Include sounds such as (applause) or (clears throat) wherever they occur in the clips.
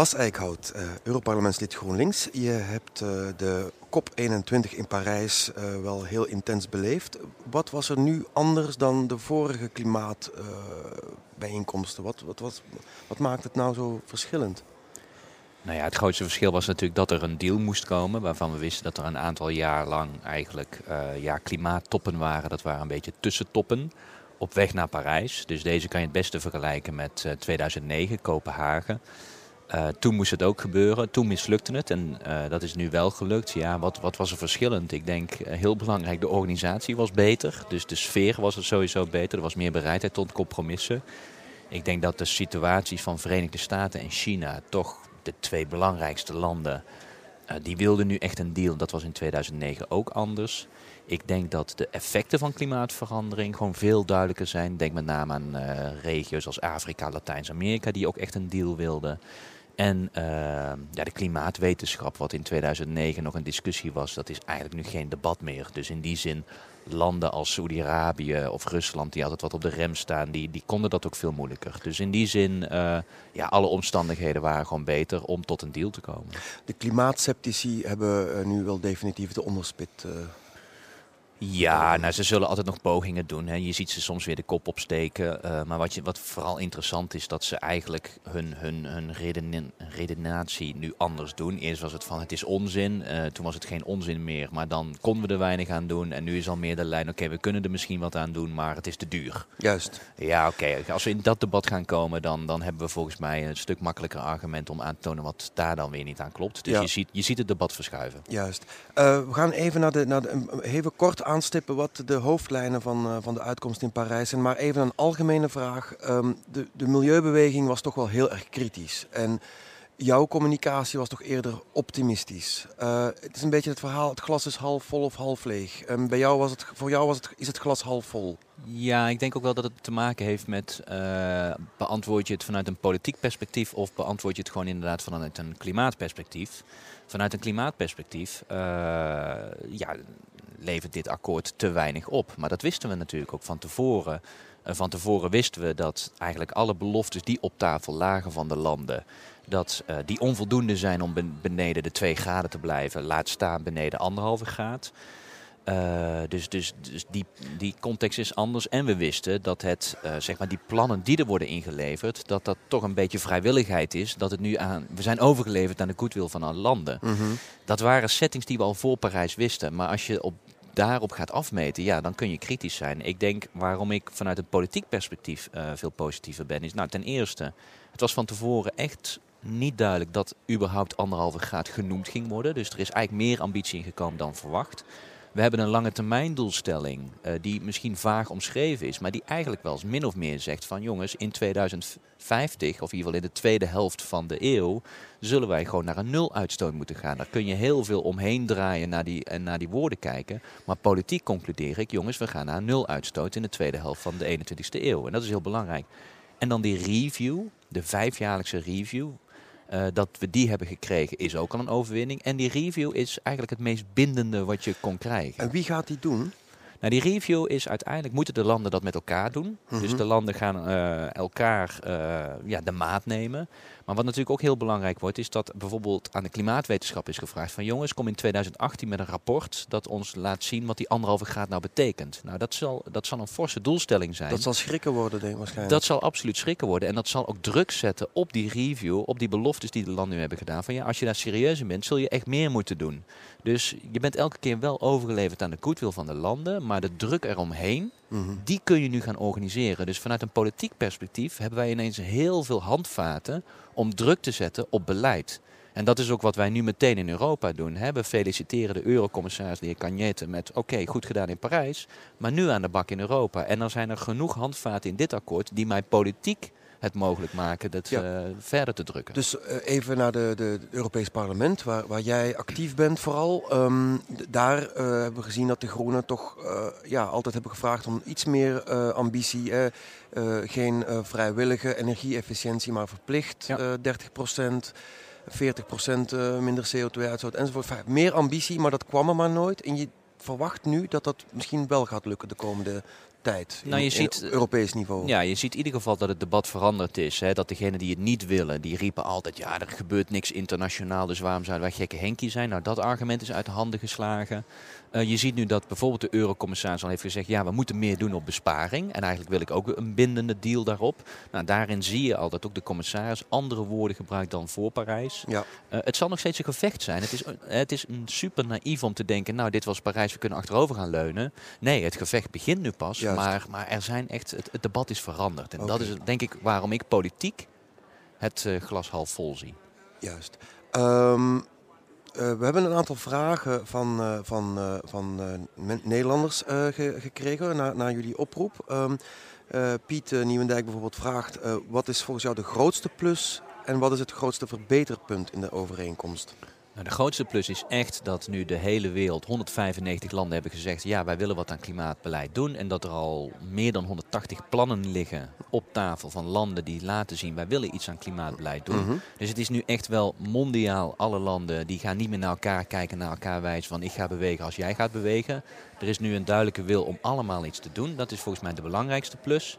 Bas Eickhout, uh, Europarlementslid GroenLinks. Je hebt uh, de COP21 in Parijs uh, wel heel intens beleefd. Wat was er nu anders dan de vorige klimaatbijeenkomsten? wat, wat, wat, wat maakt het nou zo verschillend? Nou ja, het grootste verschil was natuurlijk dat er een deal moest komen. Waarvan we wisten dat er een aantal jaar lang eigenlijk ja, klimaattoppen waren. Dat waren een beetje tussentoppen op weg naar Parijs. Dus deze kan je het beste vergelijken met 2009, Kopenhagen. Uh, toen moest het ook gebeuren. Toen mislukte het en uh, dat is nu wel gelukt. Ja, wat, wat was er verschillend? Ik denk uh, heel belangrijk, de organisatie was beter. Dus de sfeer was er sowieso beter. Er was meer bereidheid tot compromissen. Ik denk dat de situaties van Verenigde Staten en China, toch de twee belangrijkste landen, die wilden nu echt een deal. Dat was in 2009 ook anders. Ik denk dat de effecten van klimaatverandering gewoon veel duidelijker zijn. Denk met name aan regio's als Afrika, Latijns-Amerika, die ook echt een deal wilden. En uh, ja, de klimaatwetenschap, wat in 2009 nog een discussie was, dat is eigenlijk nu geen debat meer. Dus in die zin, landen als Saudi-Arabië of Rusland, die altijd wat op de rem staan, die, die konden dat ook veel moeilijker. Dus in die zin, uh, ja, alle omstandigheden waren gewoon beter om tot een deal te komen. De klimaatceptici hebben uh, nu wel definitief de onderspit ja, nou, ze zullen altijd nog pogingen doen. Hè. Je ziet ze soms weer de kop opsteken. Uh, maar wat, je, wat vooral interessant is, dat ze eigenlijk hun, hun, hun reden, redenatie nu anders doen. Eerst was het van het is onzin, uh, toen was het geen onzin meer. Maar dan konden we er weinig aan doen. En nu is al meer de lijn, oké, okay, we kunnen er misschien wat aan doen, maar het is te duur. Juist. Ja, oké. Okay. Als we in dat debat gaan komen, dan, dan hebben we volgens mij een stuk makkelijker argument om aan te tonen wat daar dan weer niet aan klopt. Dus ja. je, ziet, je ziet het debat verschuiven. Juist. Uh, we gaan even naar de, naar de even kort aanstippen wat de hoofdlijnen van, uh, van de uitkomst in Parijs zijn. Maar even een algemene vraag. Um, de, de milieubeweging was toch wel heel erg kritisch. En jouw communicatie was toch eerder optimistisch. Uh, het is een beetje het verhaal, het glas is half vol of half leeg. Um, bij jou was het, voor jou was het, is het glas half vol. Ja, ik denk ook wel dat het te maken heeft met uh, beantwoord je het vanuit een politiek perspectief of beantwoord je het gewoon inderdaad vanuit een klimaatperspectief. Vanuit een klimaatperspectief, ja, levert dit akkoord te weinig op. Maar dat wisten we natuurlijk ook van tevoren. Uh, van tevoren wisten we dat eigenlijk alle beloftes die op tafel lagen van de landen, dat uh, die onvoldoende zijn om beneden de 2 graden te blijven, laat staan beneden anderhalve graad. Uh, dus dus, dus die, die context is anders. En we wisten dat het, uh, zeg maar die plannen die er worden ingeleverd, dat dat toch een beetje vrijwilligheid is. Dat het nu aan, we zijn overgeleverd aan de goedwil van alle landen. Mm -hmm. Dat waren settings die we al voor Parijs wisten. Maar als je op daarop gaat afmeten, ja, dan kun je kritisch zijn. Ik denk waarom ik vanuit een politiek perspectief uh, veel positiever ben, is nou ten eerste, het was van tevoren echt niet duidelijk dat überhaupt anderhalve graad genoemd ging worden. Dus er is eigenlijk meer ambitie ingekomen dan verwacht. We hebben een lange termijn doelstelling uh, die misschien vaag omschreven is, maar die eigenlijk wel eens min of meer zegt van jongens, in 2050 of in ieder geval in de tweede helft van de eeuw zullen wij gewoon naar een nul uitstoot moeten gaan. Daar kun je heel veel omheen draaien naar die, en naar die woorden kijken, maar politiek concludeer ik jongens, we gaan naar een nul uitstoot in de tweede helft van de 21ste eeuw. En dat is heel belangrijk. En dan die review, de vijfjaarlijkse review. Uh, dat we die hebben gekregen is ook al een overwinning. En die review is eigenlijk het meest bindende wat je kon krijgen. En wie gaat die doen? Nou, die review is uiteindelijk moeten de landen dat met elkaar doen. Mm -hmm. Dus de landen gaan uh, elkaar uh, ja, de maat nemen. Maar wat natuurlijk ook heel belangrijk wordt, is dat bijvoorbeeld aan de klimaatwetenschap is gevraagd van jongens, kom in 2018 met een rapport dat ons laat zien wat die anderhalve graad nou betekent. Nou, dat zal, dat zal een forse doelstelling zijn. Dat zal schrikken worden, denk ik waarschijnlijk. Dat zal absoluut schrikken worden. En dat zal ook druk zetten op die review, op die beloftes die de landen nu hebben gedaan. Van ja, als je daar serieus in bent, zul je echt meer moeten doen. Dus je bent elke keer wel overgeleverd aan de goodwill van de landen, maar de druk eromheen, die kun je nu gaan organiseren. Dus vanuit een politiek perspectief hebben wij ineens heel veel handvaten om druk te zetten op beleid. En dat is ook wat wij nu meteen in Europa doen. Hè. We feliciteren de eurocommissaris, de heer Cagnette, met oké, goed gedaan in Parijs, maar nu aan de bak in Europa. En dan zijn er genoeg handvaten in dit akkoord die mij politiek het mogelijk maken dat ja. uh, verder te drukken. Dus uh, even naar de, de, de Europees Parlement, waar, waar jij actief bent vooral. Um, daar uh, hebben we gezien dat de Groenen toch ja, altijd hebben gevraagd om iets meer ambitie. geen vrijwillige energieefficiëntie, maar verplicht ja. 30 procent. 40% minder CO2-uitstoot enzovoort. Meer ambitie, maar dat kwam er maar nooit. En je verwacht nu dat dat misschien wel gaat lukken de komende tijd. Nou, je in, ziet, in Europees niveau. Ja, je ziet in ieder geval dat het debat veranderd is. Hè? Dat degenen die het niet willen, die riepen altijd... ja, er gebeurt niks internationaal, dus waarom zouden wij gekke Henkie zijn? Nou, dat argument is uit de handen geslagen. Uh, je ziet nu dat bijvoorbeeld de eurocommissaris al heeft gezegd... ja, we moeten meer doen op besparing. En eigenlijk wil ik ook een bindende deal daarop. Nou, daarin zie je al dat ook de commissaris andere woorden gebruikt dan voor Parijs. Ja. Uh, het zal nog steeds een gevecht zijn. Het is, het is een super naïef om te denken... nou, dit was Parijs, we kunnen achterover gaan leunen. Nee, het gevecht begint nu pas. Maar, maar er zijn echt, het, het debat is veranderd. En okay. dat is denk ik waarom ik politiek het uh, glas half vol zie. Juist. Um, we hebben een aantal vragen van, uh, van, van Nederlanders ge gekregen naar, naar jullie oproep. Um, Piet Nieuwendijk bijvoorbeeld vraagt, wat is volgens jou de grootste plus en wat is het grootste verbeterpunt in de overeenkomst? Nou, de grootste plus is echt dat nu de hele wereld, 195 landen hebben gezegd, ja wij willen wat aan klimaatbeleid doen. En dat er al meer dan 180 plannen liggen op tafel van landen die laten zien, wij willen iets aan klimaatbeleid doen. Mm -hmm. Dus het is nu echt wel mondiaal, alle landen die gaan niet meer naar elkaar kijken, naar elkaar wijzen van ik ga bewegen als jij gaat bewegen. Er is nu een duidelijke wil om allemaal iets te doen. Dat is volgens mij de belangrijkste plus.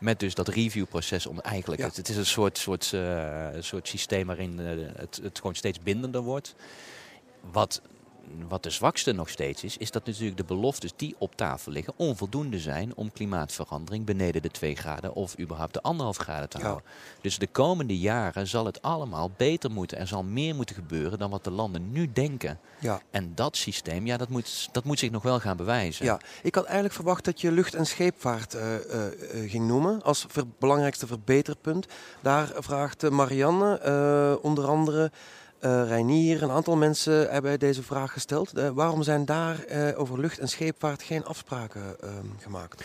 Met dus dat reviewproces om eigenlijk. Ja. Het, het, is een soort, soort, uh, soort systeem waarin uh, het, het gewoon steeds bindender wordt. Wat, wat de zwakste nog steeds is, is dat natuurlijk de beloftes die op tafel liggen onvoldoende zijn om klimaatverandering beneden de 2 graden of überhaupt de 1,5 graden te houden. Ja. Dus de komende jaren zal het allemaal beter moeten. Er zal meer moeten gebeuren dan wat de landen nu denken. Ja. En dat systeem, ja, dat moet, dat moet zich nog wel gaan bewijzen. Ja, ik had eigenlijk verwacht dat je lucht- en scheepvaart uh, uh, uh, ging noemen als ver belangrijkste verbeterpunt. Daar vraagt Marianne onder andere. Uh, Reinier, een aantal mensen hebben deze vraag gesteld. Uh, waarom zijn daar uh, over lucht- en scheepvaart geen afspraken gemaakt?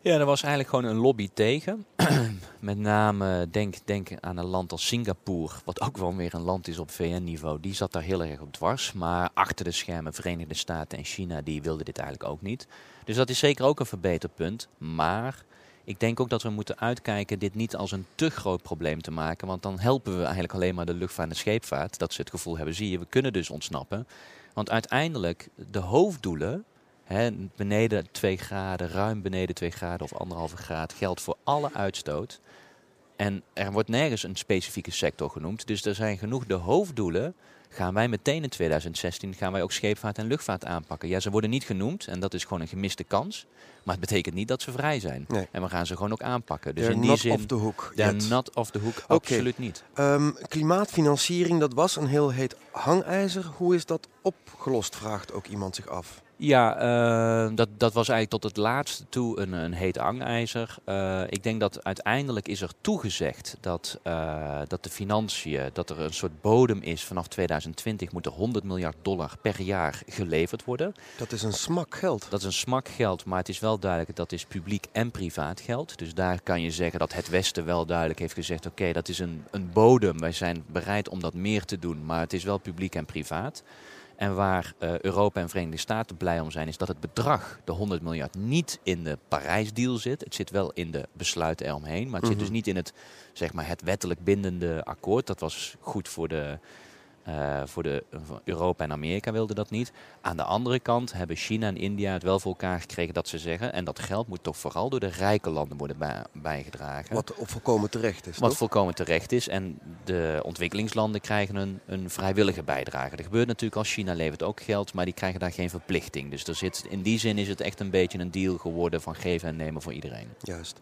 Ja, er was eigenlijk gewoon een lobby tegen. (clears throat) Met name denk, denk aan een land als Singapore, wat ook wel weer een land is op VN-niveau. Die zat daar heel erg op dwars. Maar achter de schermen Verenigde Staten en China, die wilden dit eigenlijk ook niet. Dus dat is zeker ook een verbeterpunt. Maar ik denk ook dat we moeten uitkijken dit niet als een te groot probleem te maken. Want dan helpen we eigenlijk alleen maar de luchtvaart en scheepvaart. Dat ze het gevoel hebben, zie je, we kunnen dus ontsnappen. Want uiteindelijk, de hoofddoelen, hè, beneden 2 graden, ruim beneden 2 graden of anderhalve graad, geldt voor alle uitstoot. En er wordt nergens een specifieke sector genoemd. Dus er zijn genoeg de hoofddoelen gaan wij meteen in 2016 gaan wij ook scheepvaart en luchtvaart aanpakken. Ja, ze worden niet genoemd en dat is gewoon een gemiste kans. Maar het betekent niet dat ze vrij zijn. Nee. En we gaan ze gewoon ook aanpakken. Dus They're in die not zin, off the hook they're yet. not off the hook, absoluut niet. Um, klimaatfinanciering, dat was een heel heet hangijzer. Hoe is dat opgelost, vraagt ook iemand zich af. Ja, uh, dat, dat was eigenlijk tot het laatste toe een, een heet hangijzer. Uh, ik denk dat uiteindelijk is er toegezegd dat, uh, dat de financiën, dat er een soort bodem is vanaf 2020 moet er 100 miljard dollar per jaar geleverd worden. Dat is een smak geld. Dat is een smak geld, maar het is wel duidelijk dat is publiek en privaat geld. Dus daar kan je zeggen dat het Westen wel duidelijk heeft gezegd, oké, okay, dat is een, een bodem. Wij zijn bereid om dat meer te doen, maar het is wel publiek en privaat. En waar uh, Europa en Verenigde Staten blij om zijn, is dat het bedrag, de 100 miljard, niet in de Parijsdeal zit. Het zit wel in de besluiten eromheen, maar het mm -hmm. zit dus niet in het, zeg maar, het wettelijk bindende akkoord. Dat was goed voor de. Uh, voor de Europa en Amerika wilden dat niet. Aan de andere kant hebben China en India het wel voor elkaar gekregen dat ze zeggen. En dat geld moet toch vooral door de rijke landen worden bij, bijgedragen. Wat volkomen terecht is. Wat toch? volkomen terecht is. En de ontwikkelingslanden krijgen een, een vrijwillige bijdrage. Dat gebeurt natuurlijk als China levert ook geld, maar die krijgen daar geen verplichting. Dus er zit, in die zin is het echt een beetje een deal geworden van geven en nemen voor iedereen. Juist.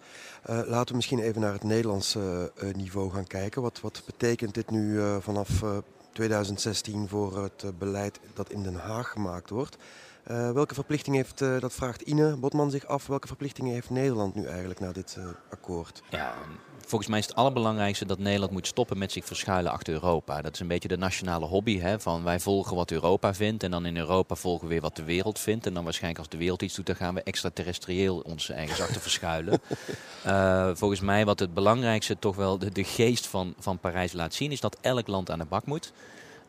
Uh, laten we misschien even naar het Nederlandse uh, niveau gaan kijken. Wat, wat betekent dit nu vanaf 2016 voor het uh, beleid dat in Den Haag gemaakt wordt. Uh, welke verplichting heeft, uh, dat vraagt Ine Botman zich af, welke verplichtingen heeft Nederland nu eigenlijk na dit akkoord? Ja, volgens mij is het allerbelangrijkste dat Nederland moet stoppen met zich verschuilen achter Europa. Dat is een beetje de nationale hobby, hè, van wij volgen wat Europa vindt en dan in Europa volgen we weer wat de wereld vindt. En dan waarschijnlijk als de wereld iets doet, dan gaan we extraterrestrieel ons ergens achter verschuilen. (laughs) Volgens mij wat het belangrijkste toch wel de, de geest van, van Parijs laat zien, is dat elk land aan de bak moet.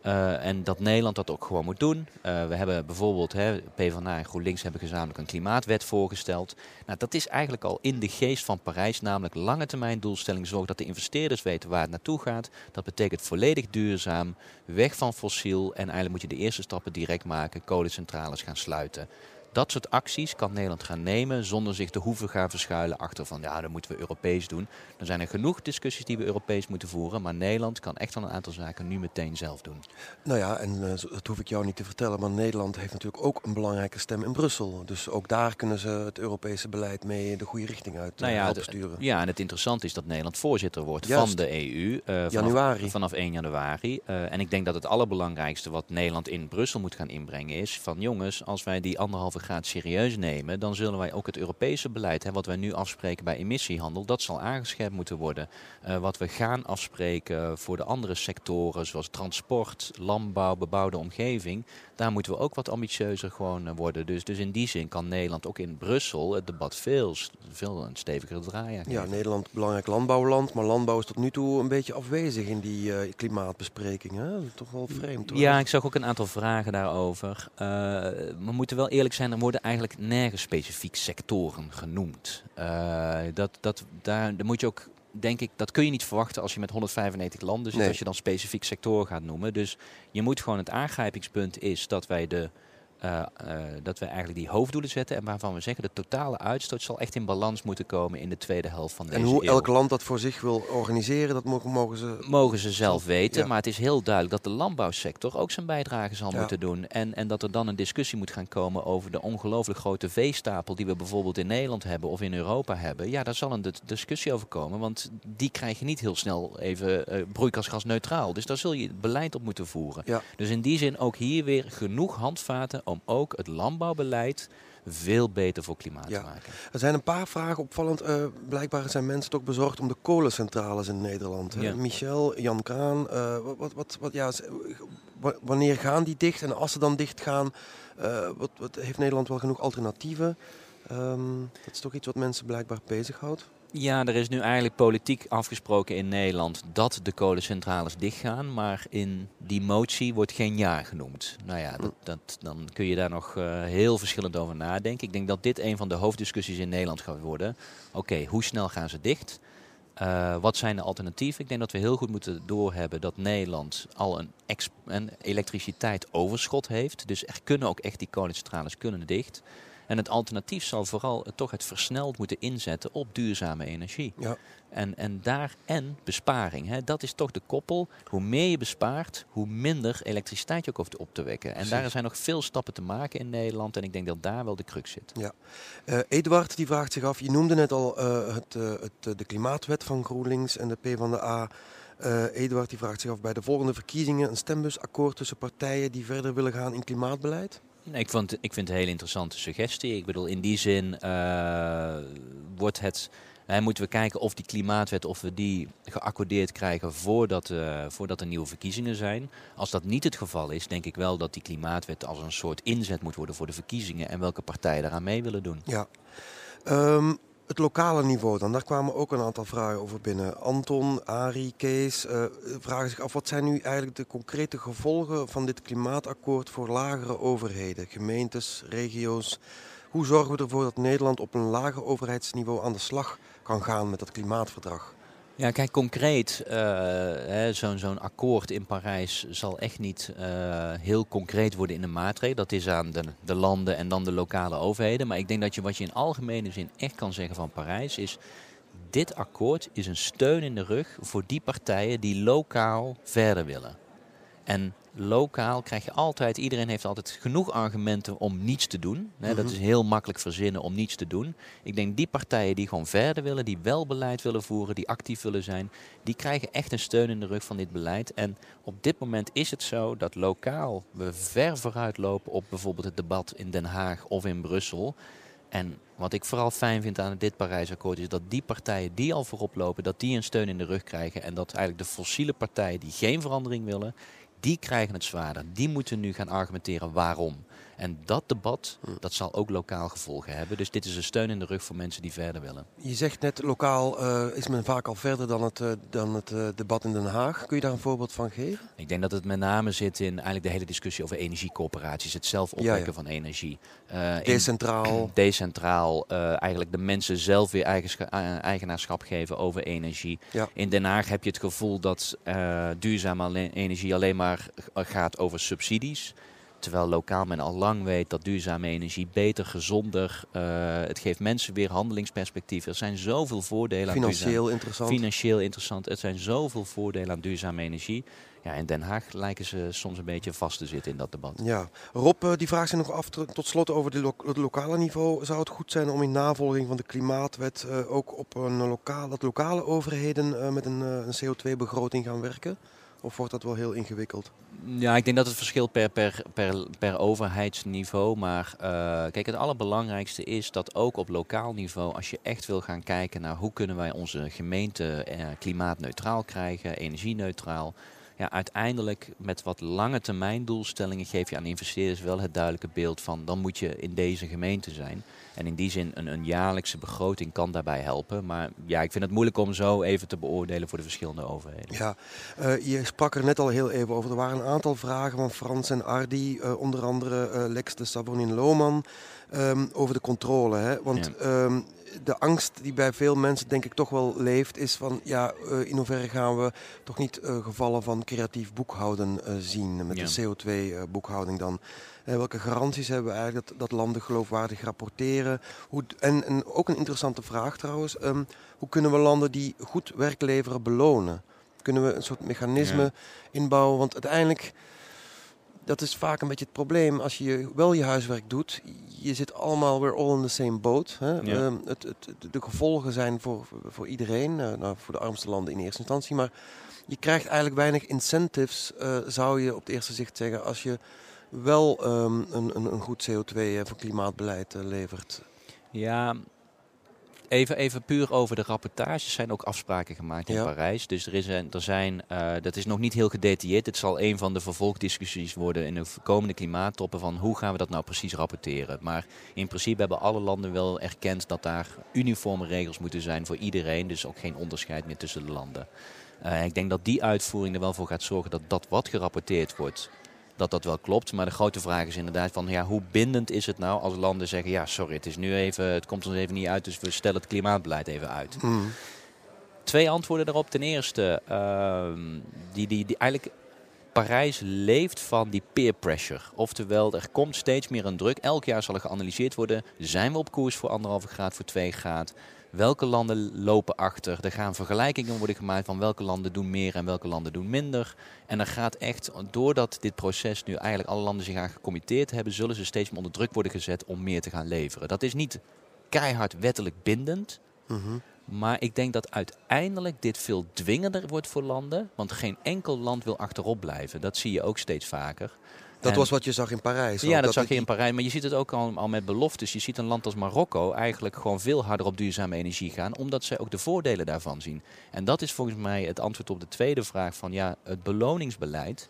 Uh, en dat Nederland dat ook gewoon moet doen. Uh, we hebben bijvoorbeeld, hè, PvdA en GroenLinks hebben gezamenlijk een klimaatwet voorgesteld. Nou, dat is eigenlijk al in de geest van Parijs, namelijk lange termijn doelstelling. Zorg dat de investeerders weten waar het naartoe gaat. Dat betekent volledig duurzaam, weg van fossiel. En eigenlijk moet je de eerste stappen direct maken, kolencentrales gaan sluiten. Dat soort acties kan Nederland gaan nemen zonder zich te hoeven gaan verschuilen achter van ja, dat moeten we Europees doen. Er zijn er genoeg discussies die we Europees moeten voeren, maar Nederland kan echt wel een aantal zaken nu meteen zelf doen. Nou ja, en uh, dat hoef ik jou niet te vertellen, maar Nederland heeft natuurlijk ook een belangrijke stem in Brussel. Dus ook daar kunnen ze het Europese beleid mee de goede richting uit nou ja, helpen sturen. Ja, en het interessante is dat Nederland voorzitter wordt van de EU. vanaf, januari. Vanaf 1 januari. en ik denk dat het allerbelangrijkste wat Nederland in Brussel moet gaan inbrengen is van jongens, als wij die anderhalve graad serieus nemen, dan zullen wij ook het Europese beleid, hè, wat wij nu afspreken bij emissiehandel, dat zal aangescherpt moeten worden. Uh, wat we gaan afspreken voor de andere sectoren, zoals transport, landbouw, bebouwde omgeving, daar moeten we ook wat ambitieuzer gewoon eh, worden. Dus, dus in die zin kan Nederland ook in Brussel het debat veel, veel een steviger draaien. Ja, Nederland belangrijk landbouwland, maar landbouw is tot nu toe een beetje afwezig in die uh, klimaatbesprekingen. Toch wel vreemd. Hoor. Ja, ik zag ook een aantal vragen daarover. Uh, we moeten wel eerlijk zijn, worden eigenlijk nergens specifiek sectoren genoemd. Uh, dat, dat, daar, daar moet je ook denk ik, dat kun je niet verwachten als je met 195 landen zit, als je dan specifiek sectoren gaat noemen. Dus je moet gewoon het aangrijpingspunt is dat wij de uh, uh, dat we eigenlijk die hoofddoelen zetten en waarvan we zeggen de totale uitstoot zal echt in balans moeten komen in de tweede helft van deze En hoe eeuw. elk land dat voor zich wil organiseren, dat mogen, mogen ze... Mogen ze zelf weten, maar het is heel duidelijk dat de landbouwsector ook zijn bijdrage zal ja. moeten doen. En, en dat er dan een discussie moet gaan komen over de ongelooflijk grote veestapel die we bijvoorbeeld in Nederland hebben of in Europa hebben. Ja, daar zal een discussie over komen, want die krijg je niet heel snel even uh, broeikasgasneutraal. Dus daar zul je beleid op moeten voeren. Ja. Dus in die zin ook hier weer genoeg handvaten om ook het landbouwbeleid veel beter voor klimaat ja. te maken. Er zijn een paar vragen opvallend. Uh, blijkbaar zijn mensen toch bezorgd om de kolencentrales in Nederland. Ja. Michel, Jan Kraan, uh, wat, wat, wat, ja, wanneer gaan die dicht? En als ze dan dicht gaan, uh, wat, wat, heeft Nederland wel genoeg alternatieven? Um, dat is toch iets wat mensen blijkbaar bezighoudt? Ja, er is nu eigenlijk politiek afgesproken in Nederland dat de kolencentrales dichtgaan. Maar in die motie wordt geen jaar genoemd. Nou ja, dat, dan kun je daar nog uh, heel verschillend over nadenken. Ik denk dat dit een van de hoofddiscussies in Nederland gaat worden. Oké, hoe snel gaan ze dicht? Uh, wat zijn de alternatieven? Ik denk dat we heel goed moeten doorhebben dat Nederland al een, een elektriciteit overschot heeft. Dus er kunnen ook echt die kolencentrales kunnen dicht. En het alternatief zal vooral toch het versneld moeten inzetten op duurzame energie. Ja. En, en daar en besparing. Hè. Dat is toch de koppel. Hoe meer je bespaart, hoe minder elektriciteit je ook hoeft op te wekken. En Precies. daar zijn nog veel stappen te maken in Nederland. En ik denk dat daar wel de crux zit. Ja. Uh, Eduard die vraagt zich af, je noemde net al uh, het, uh, het, de klimaatwet van GroenLinks en de PvdA. Uh, Eduard die vraagt zich af bij de volgende verkiezingen een stembusakkoord tussen partijen die verder willen gaan in klimaatbeleid? Ik, vond, ik vind het een hele interessante suggestie. Ik bedoel, in die zin uh, wordt het. Hè, moeten we kijken of die klimaatwet, of we die geaccordeerd krijgen voordat, uh, voordat er nieuwe verkiezingen zijn. Als dat niet het geval is, denk ik wel dat die klimaatwet als een soort inzet moet worden voor de verkiezingen en welke partijen daaraan mee willen doen. Ja. Um, het lokale niveau dan, daar kwamen ook een aantal vragen over binnen. Anton, Ari, Kees uh, vragen zich af wat zijn nu eigenlijk de concrete gevolgen van dit klimaatakkoord voor lagere overheden, gemeentes, regio's. Hoe zorgen we ervoor dat Nederland op een lager overheidsniveau aan de slag kan gaan met dat klimaatverdrag? Ja, kijk, concreet, uh, zo'n akkoord in Parijs zal echt niet uh, heel concreet worden in de maatregel. Dat is aan de, de, landen en dan de lokale overheden. Maar ik denk dat je wat je in algemene zin echt kan zeggen van Parijs is... dit akkoord is een steun in de rug voor die partijen die lokaal verder willen. En lokaal krijg je altijd, iedereen heeft altijd genoeg argumenten om niets te doen. Dat is heel makkelijk verzinnen om niets te doen. Ik denk die partijen die gewoon verder willen, die wel beleid willen voeren, die actief willen zijn, die krijgen echt een steun in de rug van dit beleid. En op dit moment is het zo dat lokaal we ver vooruit lopen op bijvoorbeeld het debat in Den Haag of in Brussel. En wat ik vooral fijn vind aan dit Parijsakkoord is dat die partijen die al voorop lopen, dat die een steun in de rug krijgen. En dat eigenlijk de fossiele partijen die geen verandering willen, die krijgen het zwaarder. Die moeten nu gaan argumenteren waarom. En dat debat, dat zal ook lokaal gevolgen hebben. Dus dit is een steun in de rug voor mensen die verder willen. Je zegt net, lokaal uh, is men vaak al verder dan het, uh, dan het uh, debat in Den Haag. Kun je daar een voorbeeld van geven? Ik denk dat het met name zit in eigenlijk de hele discussie over energiecoöperaties. Het zelf opwekken ja, ja. van energie. decentraal. In, decentraal. (clears throat) eigenlijk de mensen zelf weer eigenaarschap geven over energie. Ja. In Den Haag heb je het gevoel dat duurzame energie alleen maar gaat over subsidies. Terwijl lokaal men al lang weet dat duurzame energie beter, gezonder, uh, het geeft mensen weer handelingsperspectief. Er zijn zoveel voordelen Financieel aan interessant. Financieel interessant. Er zijn zoveel voordelen aan duurzame energie. Ja, in Den Haag lijken ze soms een beetje vast te zitten in dat debat. Ja, Rob, uh, die vraagt zich nog af tot slot over lo het lokale niveau. Zou het goed zijn om in navolging van de klimaatwet uh, ook op een lokaal, dat lokale overheden met een, een CO2-begroting gaan werken? Of wordt dat wel heel ingewikkeld? Ja, ik denk dat het verschilt per, per, per, per overheidsniveau. Maar uh, kijk, het allerbelangrijkste is dat ook op lokaal niveau, als je echt wil gaan kijken naar hoe kunnen wij onze gemeente eh, klimaatneutraal krijgen, energieneutraal. Ja, uiteindelijk met wat lange termijn doelstellingen geef je aan investeerders wel het duidelijke beeld van dan moet je in deze gemeente zijn. En in die zin een, een jaarlijkse begroting kan daarbij helpen. Maar ja, ik vind het moeilijk om zo even te beoordelen voor de verschillende overheden. Ja, uh, je sprak er net al heel even over. Er waren een aantal vragen van Frans en Ardi, uh, onder andere uh, Lex de Sabonin Lohman, um, over de controle. Hè? Want ja. um, de angst die bij veel mensen denk ik toch wel leeft, is van ja, uh, in hoeverre gaan we toch niet uh, gevallen van creatief boekhouden uh, zien met ja. de CO2-boekhouding dan. welke garanties hebben we eigenlijk dat, dat landen geloofwaardig rapporteren? Hoe, en, en, ook een interessante vraag trouwens, um, hoe kunnen we landen die goed werk leveren belonen? Kunnen we een soort mechanisme ja. inbouwen? Want uiteindelijk dat is vaak een beetje het probleem als je wel je huiswerk doet. Je zit allemaal weer all in the same boat. Hè? Ja. Um, het, het, de gevolgen zijn voor, voor iedereen, uh, nou, voor de armste landen in eerste instantie. Maar je krijgt eigenlijk weinig incentives, uh, zou je op het eerste zicht zeggen, als je wel um, een, een, een, goed CO2 uh, voor klimaatbeleid uh, levert. Ja, Even, even puur over de rapportages zijn ook afspraken gemaakt in ja. Parijs. Dus er, is een, er zijn, uh, dat is nog niet heel gedetailleerd. Het zal een van de vervolgdiscussies worden in de komende klimaattoppen van hoe gaan we dat nou precies rapporteren. Maar in principe hebben alle landen wel erkend dat daar uniforme regels moeten zijn voor iedereen. Dus ook geen onderscheid meer tussen de landen. Uh, ik denk dat die uitvoering er wel voor gaat zorgen dat dat wat gerapporteerd wordt, dat dat wel klopt. Maar de grote vraag is inderdaad van ja, hoe bindend is het nou als landen zeggen ja, sorry, het is nu even, het komt ons even niet uit, dus we stellen het klimaatbeleid even uit. Mm. Twee antwoorden daarop. Ten eerste, uh, die, die, die eigenlijk Parijs leeft van die peer pressure. Oftewel, er komt steeds meer een druk. Elk jaar zal er geanalyseerd worden. Zijn we op koers voor anderhalve graad, voor twee graad? Welke landen lopen achter? Er gaan vergelijkingen worden gemaakt van welke landen doen meer en welke landen doen minder. En er gaat echt, doordat dit proces nu eigenlijk alle landen zich aan gecommitteerd hebben, zullen ze steeds meer onder druk worden gezet om meer te gaan leveren. Dat is niet keihard wettelijk bindend. Mm. Maar ik denk dat uiteindelijk dit veel dwingender wordt voor landen. Want geen enkel land wil achterop blijven. Dat zie je ook steeds vaker. Dat en was wat je zag in Parijs. Ja, dat, dat zag je in Parijs. Maar je ziet het ook al, al, met beloftes. Je ziet een land als Marokko eigenlijk gewoon veel harder op duurzame energie gaan. Omdat zij ook de voordelen daarvan zien. En dat is volgens mij het antwoord op de tweede vraag van ja, het beloningsbeleid.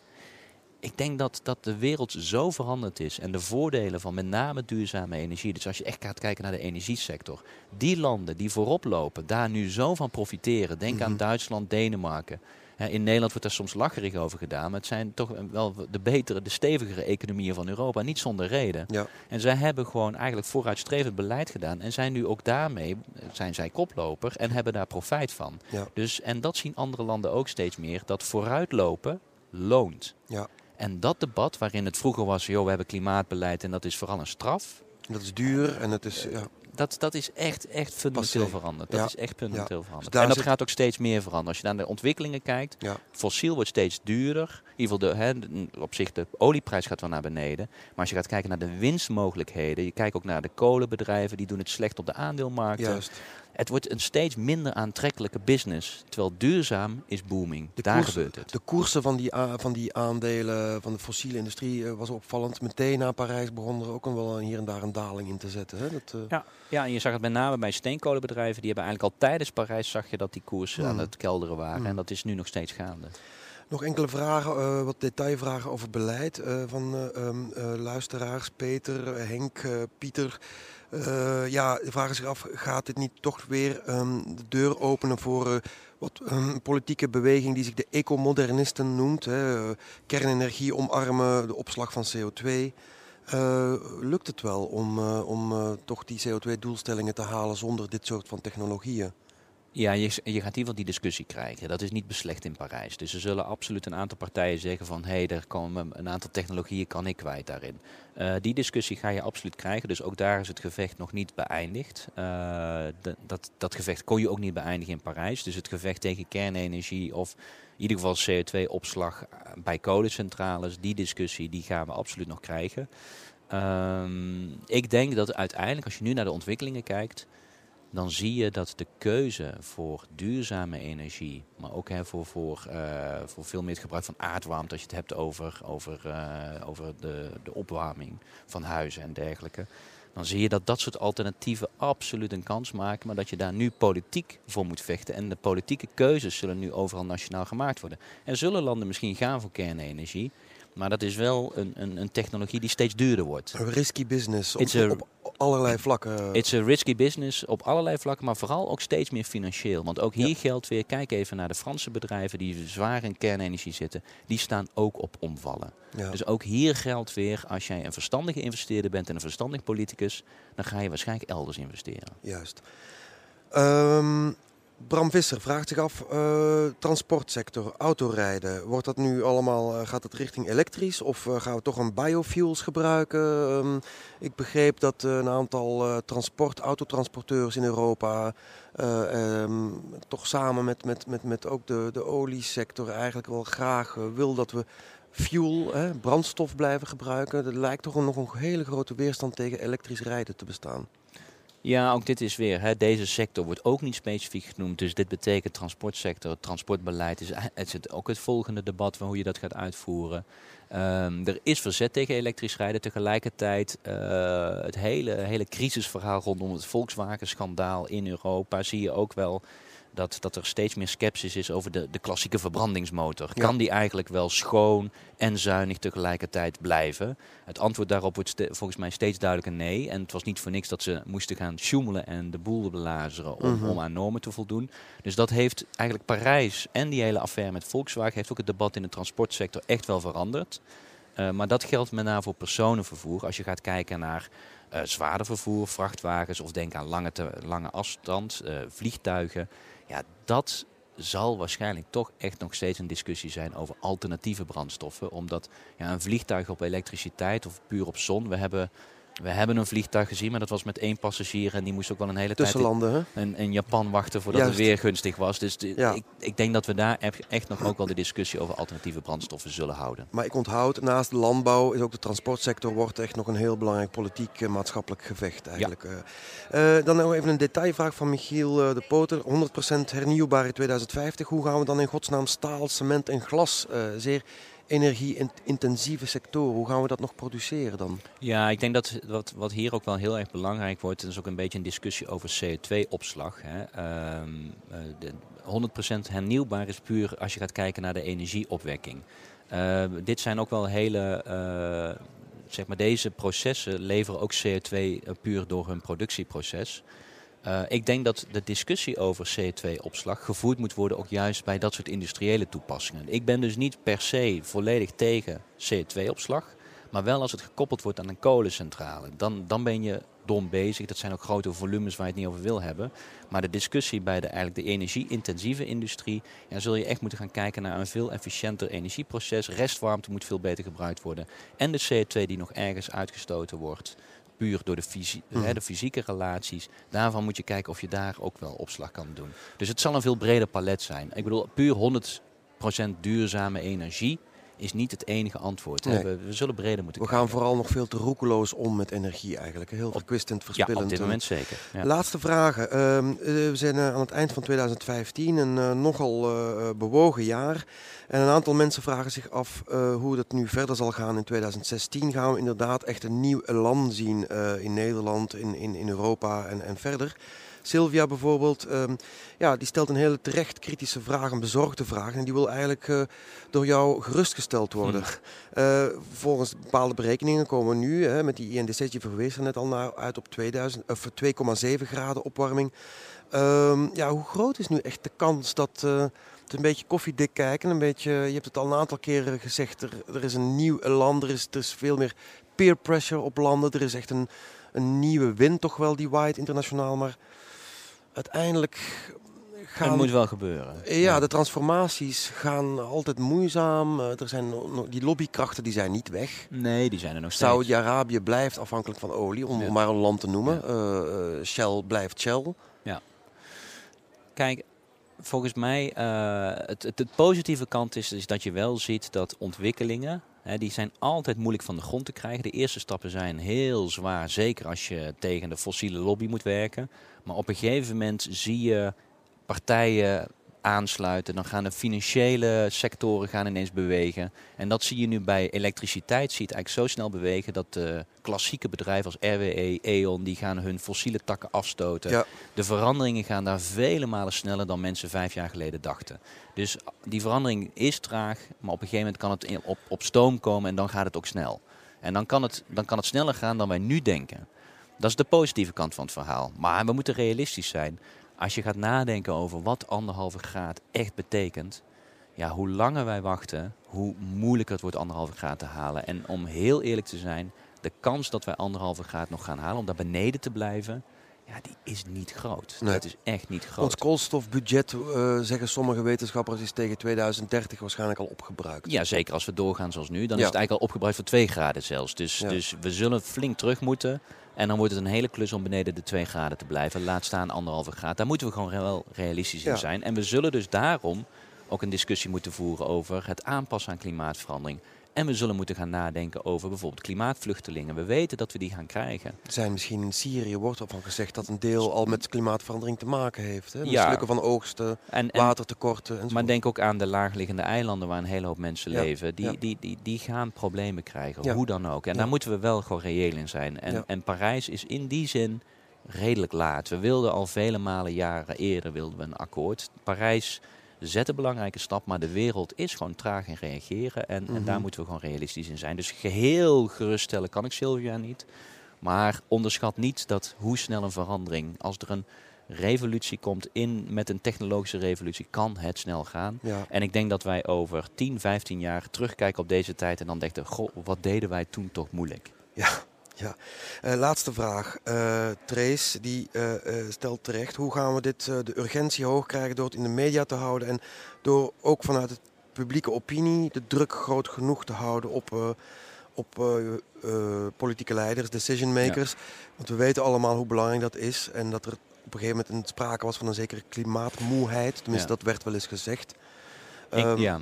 Ik denk dat, dat de wereld zo veranderd is en de voordelen van met name duurzame energie. Dus als je echt gaat kijken naar de energiesector. Die landen die voorop lopen, daar nu zo van profiteren. Denk mm -hmm. aan Duitsland, Denemarken. In Nederland wordt daar soms lacherig over gedaan, maar het zijn toch wel de betere, de stevigere economieën van Europa, niet zonder reden. Ja. En zij hebben gewoon eigenlijk vooruitstrevend beleid gedaan en zijn nu ook daarmee, zijn zij koploper en hebben daar profijt van. Ja. Dus, en dat zien andere landen ook steeds meer, dat vooruitlopen loont. Ja. En dat debat waarin het vroeger was, joh, we hebben klimaatbeleid en dat is vooral een straf. Dat is duur en het is, ja. Dat, dat is echt, echt fundamenteel veranderd. Dat Ja. is echt fundamenteel Ja. veranderd. Dus daar en dat gaat ook steeds meer veranderen. Als je naar de ontwikkelingen kijkt, fossiel wordt steeds duurder. In ieder geval, de, hè, de- op zich, de olieprijs gaat wel naar beneden. Maar als je gaat kijken naar de winstmogelijkheden, je kijkt ook naar de kolenbedrijven, die doen het slecht op de aandeelmarkten. Juist. Het wordt een steeds minder aantrekkelijke business. Terwijl duurzaam is booming. De Daar koersen- gebeurt het. De koersen van die, van die aandelen van de fossiele industrie eh, was opvallend. Meteen na Parijs begon er ook een wel hier en daar een daling in te zetten. Hè? Dat, eh, Ja, ja, en je zag het met name bij steenkolenbedrijven. Die hebben eigenlijk al tijdens Parijs zag je dat die koersen Hmm. aan het kelderen waren. Hmm. En dat is nu nog steeds gaande. Nog enkele vragen, eh, wat detailvragen over beleid eh, van eh, ehm, eh, luisteraars. Peter, Henk, eh, Pieter. Eh, ja, vragen zich af, gaat dit niet toch weer ehm, de deur openen voor eh, wat een politieke beweging die zich de ecomodernisten noemt? Hè? kernenergie omarmen, de opslag van CO2. Eh, lukt het wel om, om toch die CO2-doelstellingen te halen zonder dit soort van technologieën? Ja, je, je gaat ieder geval die discussie krijgen. Dat is niet beslecht in Parijs. Dus er zullen absoluut een aantal partijen zeggen van... hé, hey, komen een aantal technologieën kan ik kwijt daarin. Uh, die discussie ga je absoluut krijgen. Dus ook daar is het gevecht nog niet beëindigd. Uh, dat, dat gevecht kon je ook niet beëindigen in Parijs. Dus het gevecht tegen kernenergie of in ieder geval CO2-opslag bij kolencentrales... die discussie die gaan we absoluut nog krijgen. Um, ik denk dat uiteindelijk, als je nu naar de ontwikkelingen kijkt dan zie je dat de keuze voor duurzame energie, maar ook hè, voor, voor, uh, voor veel meer gebruik van aardwarmte, als je het hebt over, over, uh, over de, de opwarming van huizen en dergelijke. Dan zie je dat dat soort alternatieven absoluut een kans maken, maar dat je daar nu politiek voor moet vechten. En de politieke keuzes zullen nu overal nationaal gemaakt worden. Er zullen landen misschien gaan voor kernenergie, maar dat is wel een, een, een technologie die steeds duurder wordt. Een risky business op, op, allerlei vlakken. It's a risky business op allerlei vlakken, maar vooral ook steeds meer financieel. Want ook hier geldt weer, kijk even naar de Franse bedrijven die zwaar in kernenergie zitten. Die staan ook op omvallen. Dus ook hier geldt weer, als jij een verstandige investeerder bent en een verstandig politicus, dan ga je waarschijnlijk elders investeren. Juist. Um, Bram Visser vraagt zich af, uh, transportsector, autorijden, wordt dat nu allemaal, uh, gaat het richting elektrisch of uh, gaan we toch een biofuels gebruiken? Um, ik begreep dat een aantal transport, autotransporteurs in Europa um, toch samen met, met, met, met ook de, de oliesector eigenlijk wel graag wil dat we fuel, hè, brandstof blijven gebruiken. Er lijkt toch nog een hele grote weerstand tegen elektrisch rijden te bestaan. Ja, ook dit is weer. Hè, deze sector wordt ook niet specifiek genoemd. Dus dit betekent transportsector, transportbeleid. Is, het ook het volgende debat van hoe je dat gaat uitvoeren. Um, er is verzet tegen elektrisch rijden. Tegelijkertijd uh, het hele, hele crisisverhaal rondom het Volkswagen-schandaal in Europa zie je ook wel dat, dat er steeds meer sceptisch is over de, de klassieke verbrandingsmotor. Kan die eigenlijk wel schoon en zuinig tegelijkertijd blijven? Het antwoord daarop wordt volgens mij steeds duidelijker nee. En het was niet voor niks dat ze moesten gaan sjoemelen en de boel belazeren om, mhm. om aan normen te voldoen. Dus dat heeft eigenlijk Parijs en die hele affaire met Volkswagen heeft ook het debat in de transportsector echt wel veranderd. Uh, maar dat geldt met name voor personenvervoer. Als je gaat kijken naar uh, zwaarder vervoer, vrachtwagens of denk aan lange, te, lange afstand, uh, vliegtuigen ja, dat zal waarschijnlijk toch echt nog steeds een discussie zijn over alternatieve brandstoffen. Omdat ja, een vliegtuig op elektriciteit of puur op zon, we hebben we hebben een vliegtuig gezien, maar dat was met één passagier. En die moest ook wel een hele tijd in, in, Japan wachten voordat het weer gunstig was. Dus ik, ik, denk dat we daar echt nog ook wel de discussie over alternatieve brandstoffen zullen houden. Maar ik onthoud, naast de landbouw is ook de transportsector wordt echt nog een heel belangrijk politiek uh, maatschappelijk gevecht eigenlijk. Uh, dan nog even een detailvraag van Michiel de Poter. 100% hernieuwbaar in 2050. Hoe gaan we dan in godsnaam staal, cement en glas zeer energie-intensieve sectoren. Hoe gaan we dat nog produceren dan? Ja, ik denk dat wat, wat hier ook wel heel erg belangrijk wordt, is ook een beetje een discussie over CO2-opslag. Um, uh, 100% hernieuwbaar is puur als je gaat kijken naar de energieopwekking. Uh, dit zijn ook wel hele, uh, zeg maar deze processen leveren ook CO2 uh, puur door hun productieproces. Uh, ik denk dat de discussie over CO2-opslag gevoerd moet worden ook juist bij dat soort industriële toepassingen. Ik ben dus niet per se volledig tegen CO2-opslag, maar wel als het gekoppeld wordt aan een kolencentrale. Dan, dan ben je dom bezig. Dat zijn ook grote volumes waar je het niet over wil hebben. Maar de discussie bij de, eigenlijk de energie-intensieve industrie, ja, zul je echt moeten gaan kijken naar een veel efficiënter energieproces. Restwarmte moet veel beter gebruikt worden. En de CO2 die nog ergens uitgestoten wordt puur door de, fysie, hè, mhm. de fysieke relaties. Daarvan moet je kijken of je daar ook wel opslag kan doen. Dus het zal een veel breder palet zijn. Ik bedoel, puur 100% duurzame energie is niet het enige antwoord. We, we, zullen breder moeten We gaan vooral nog veel te roekeloos om met energie eigenlijk. Heel verkwistend, verspillend. Ja, op dit moment zeker. Ja. Laatste vragen. Ehm, eh, we zijn uh, aan het eind van 2015, een uh, nogal bewogen jaar. En een aantal mensen vragen zich af hoe dat nu verder zal gaan in 2016. Gaan we inderdaad echt een nieuw elan zien in Nederland, in, in, in Europa en, en verder? Sylvia bijvoorbeeld, ehm, ja, die stelt een hele terecht kritische vraag, een bezorgde vraag. En die wil eigenlijk uh, door jou gerustgesteld worden. Hmm. Uh, (laughs) volgens bepaalde berekeningen komen we nu, hè, met die INDC, je verwees er net al naar, uit op 2,7 graden opwarming. Um, ja, hoe groot is nu echt de kans dat... Uh, het een beetje koffiedik kijken, een beetje, je hebt het al een aantal keren gezegd, er, er is een nieuw land, er is, er is veel meer peer pressure op landen, er is echt een, een nieuwe wind toch wel die waait internationaal, maar uiteindelijk gaan... Het moet wel gebeuren. Ja, de transformaties gaan altijd moeizaam. Eh, er zijn die lobbykrachten die zijn niet weg. Nee, die zijn er nog steeds. Saudi-Arabië blijft afhankelijk van olie, om Ja. maar een land te noemen. Eh, eh, Shell blijft Shell. Kijk, volgens mij, eh het, het, het positieve kant is, is dat je wel ziet dat ontwikkelingen, die zijn altijd moeilijk van de grond te krijgen. De eerste stappen zijn heel zwaar, zeker als je tegen de fossiele lobby moet werken. Maar op een gegeven moment zie je partijen aansluiten. Dan gaan de financiële sectoren gaan ineens bewegen. En dat zie je nu bij elektriciteit. Zie je het eigenlijk zo snel bewegen dat de klassieke bedrijven als RWE, E.ON, die gaan hun fossiele takken afstoten. Ja. De veranderingen gaan daar vele malen sneller dan mensen vijf jaar geleden dachten. Dus die verandering is traag, maar op een gegeven moment kan het op, op stoom komen en dan gaat het ook snel. En dan kan het, dan kan het sneller gaan dan wij nu denken. Dat is de positieve kant van het verhaal. Maar we moeten realistisch zijn. Als je gaat nadenken over wat anderhalve graad echt betekent, ja, hoe langer wij wachten, hoe moeilijker het wordt anderhalve graad te halen. En om heel eerlijk te zijn, de kans dat wij anderhalve graad nog gaan halen, om daar beneden te blijven, ja, die is niet groot. Nee. Dat is echt niet groot. Ons koolstofbudget, eh, zeggen sommige wetenschappers, is tegen 2030 waarschijnlijk al opgebruikt. Ja, zeker als we doorgaan zoals nu. Dan Ja. is het eigenlijk al opgebruikt voor 2 graden zelfs. Dus, Ja. dus we zullen flink terug moeten. En dan wordt het een hele klus om beneden de 2 graden te blijven. Laat staan anderhalve graad. Daar moeten we gewoon wel realistisch in Ja. zijn. En we zullen dus daarom ook een discussie moeten voeren over het aanpassen aan klimaatverandering. En we zullen moeten gaan nadenken over bijvoorbeeld klimaatvluchtelingen. We weten dat we die gaan krijgen. Er zijn misschien in Syrië, wordt ervan gezegd, dat een deel al met klimaatverandering te maken heeft. Hè? Ja. Mislukken van oogsten, En, en, watertekorten maar denk ook aan de laagliggende eilanden waar een hele hoop mensen Ja, leven. Die, ja. die, die, die gaan problemen krijgen, hoe dan ook. En daar moeten we wel gewoon reëel in zijn. En, en Parijs is in die zin redelijk laat. We wilden al vele malen jaren eerder wilden we een akkoord. Parijs zet een belangrijke stap, maar de wereld is gewoon traag in reageren. En, en Mhm. daar moeten we gewoon realistisch in zijn. Dus geheel geruststellen kan ik Sylvia niet. Maar onderschat niet dat hoe snel een verandering, als er een revolutie komt in met een technologische revolutie, kan het snel gaan. Ja. En ik denk dat wij over 10, 15 jaar terugkijken op deze tijd en dan denken, goh, wat deden wij toen toch moeilijk? Ja, ja. Eh, laatste vraag. Eh Trace die eh, stelt terecht, hoe gaan we dit, de urgentie hoog krijgen door het in de media te houden en door ook vanuit de publieke opinie de druk groot genoeg te houden op, op politieke leiders, decision makers. Want we weten allemaal hoe belangrijk dat is en dat er op een gegeven moment een sprake was van een zekere klimaatmoeheid. Tenminste, Ja. dat werd wel eens gezegd. Ik- Ehm, ja.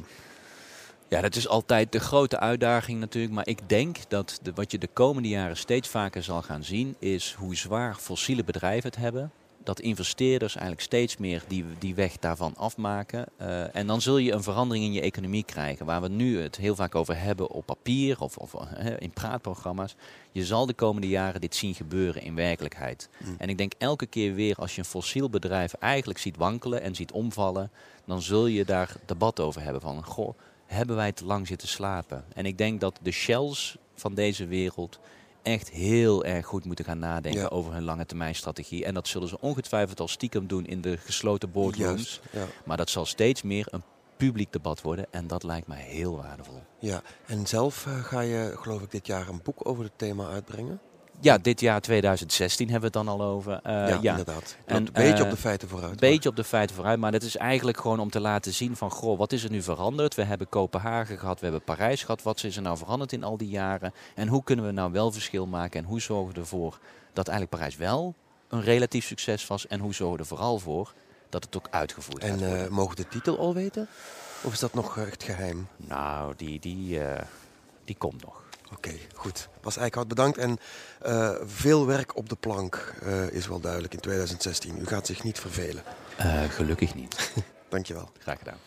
Ja, dat is altijd de grote uitdaging natuurlijk. Maar ik denk dat de, wat je de komende jaren steeds vaker zal gaan zien, is hoe zwaar fossiele bedrijven het hebben. Dat investeerders eigenlijk steeds meer die, die weg daarvan afmaken. Eh, en dan zul je een verandering in je economie krijgen. Waar we nu het heel vaak over hebben op papier of, of eh, in praatprogramma's. Je zal de komende jaren dit zien gebeuren in werkelijkheid. Mm. En ik denk elke keer weer als je een fossiel bedrijf eigenlijk ziet wankelen en ziet omvallen. Dan zul je daar debat over hebben van, goh, hebben wij te lang zitten slapen? En ik denk dat de shells van deze wereld echt heel erg goed moeten gaan nadenken Ja. over hun lange termijn strategie. En dat zullen ze ongetwijfeld al stiekem doen in de gesloten boardrooms. Ja. Maar dat zal steeds meer een publiek debat worden en dat lijkt mij heel waardevol. ja. En zelf eh, ga je, geloof ik, dit jaar een boek over het thema uitbrengen? Ja, dit jaar 2016 hebben we het dan al over. Eh, ja, ja, inderdaad. En, een beetje eh, op de feiten vooruit. Een beetje op de feiten vooruit, maar dat is eigenlijk gewoon om te laten zien van, goh, wat is er nu veranderd? We hebben Kopenhagen gehad, we hebben Parijs gehad. Wat is er nou veranderd in al die jaren? En hoe kunnen we nou wel verschil maken? En hoe zorgen we ervoor dat eigenlijk Parijs wel een relatief succes was? En hoe zorgen we er vooral voor dat het ook uitgevoerd En gaat worden? eh, mogen we de titel al weten? Of is dat nog echt geheim? nou, die, die, die komt nog. Oké, goed. Bas Eickhout, bedankt. En eh, veel werk op de plank eh, is wel duidelijk in 2016. U gaat zich niet vervelen. Eh, gelukkig niet. (laughs) Dankjewel. Graag gedaan.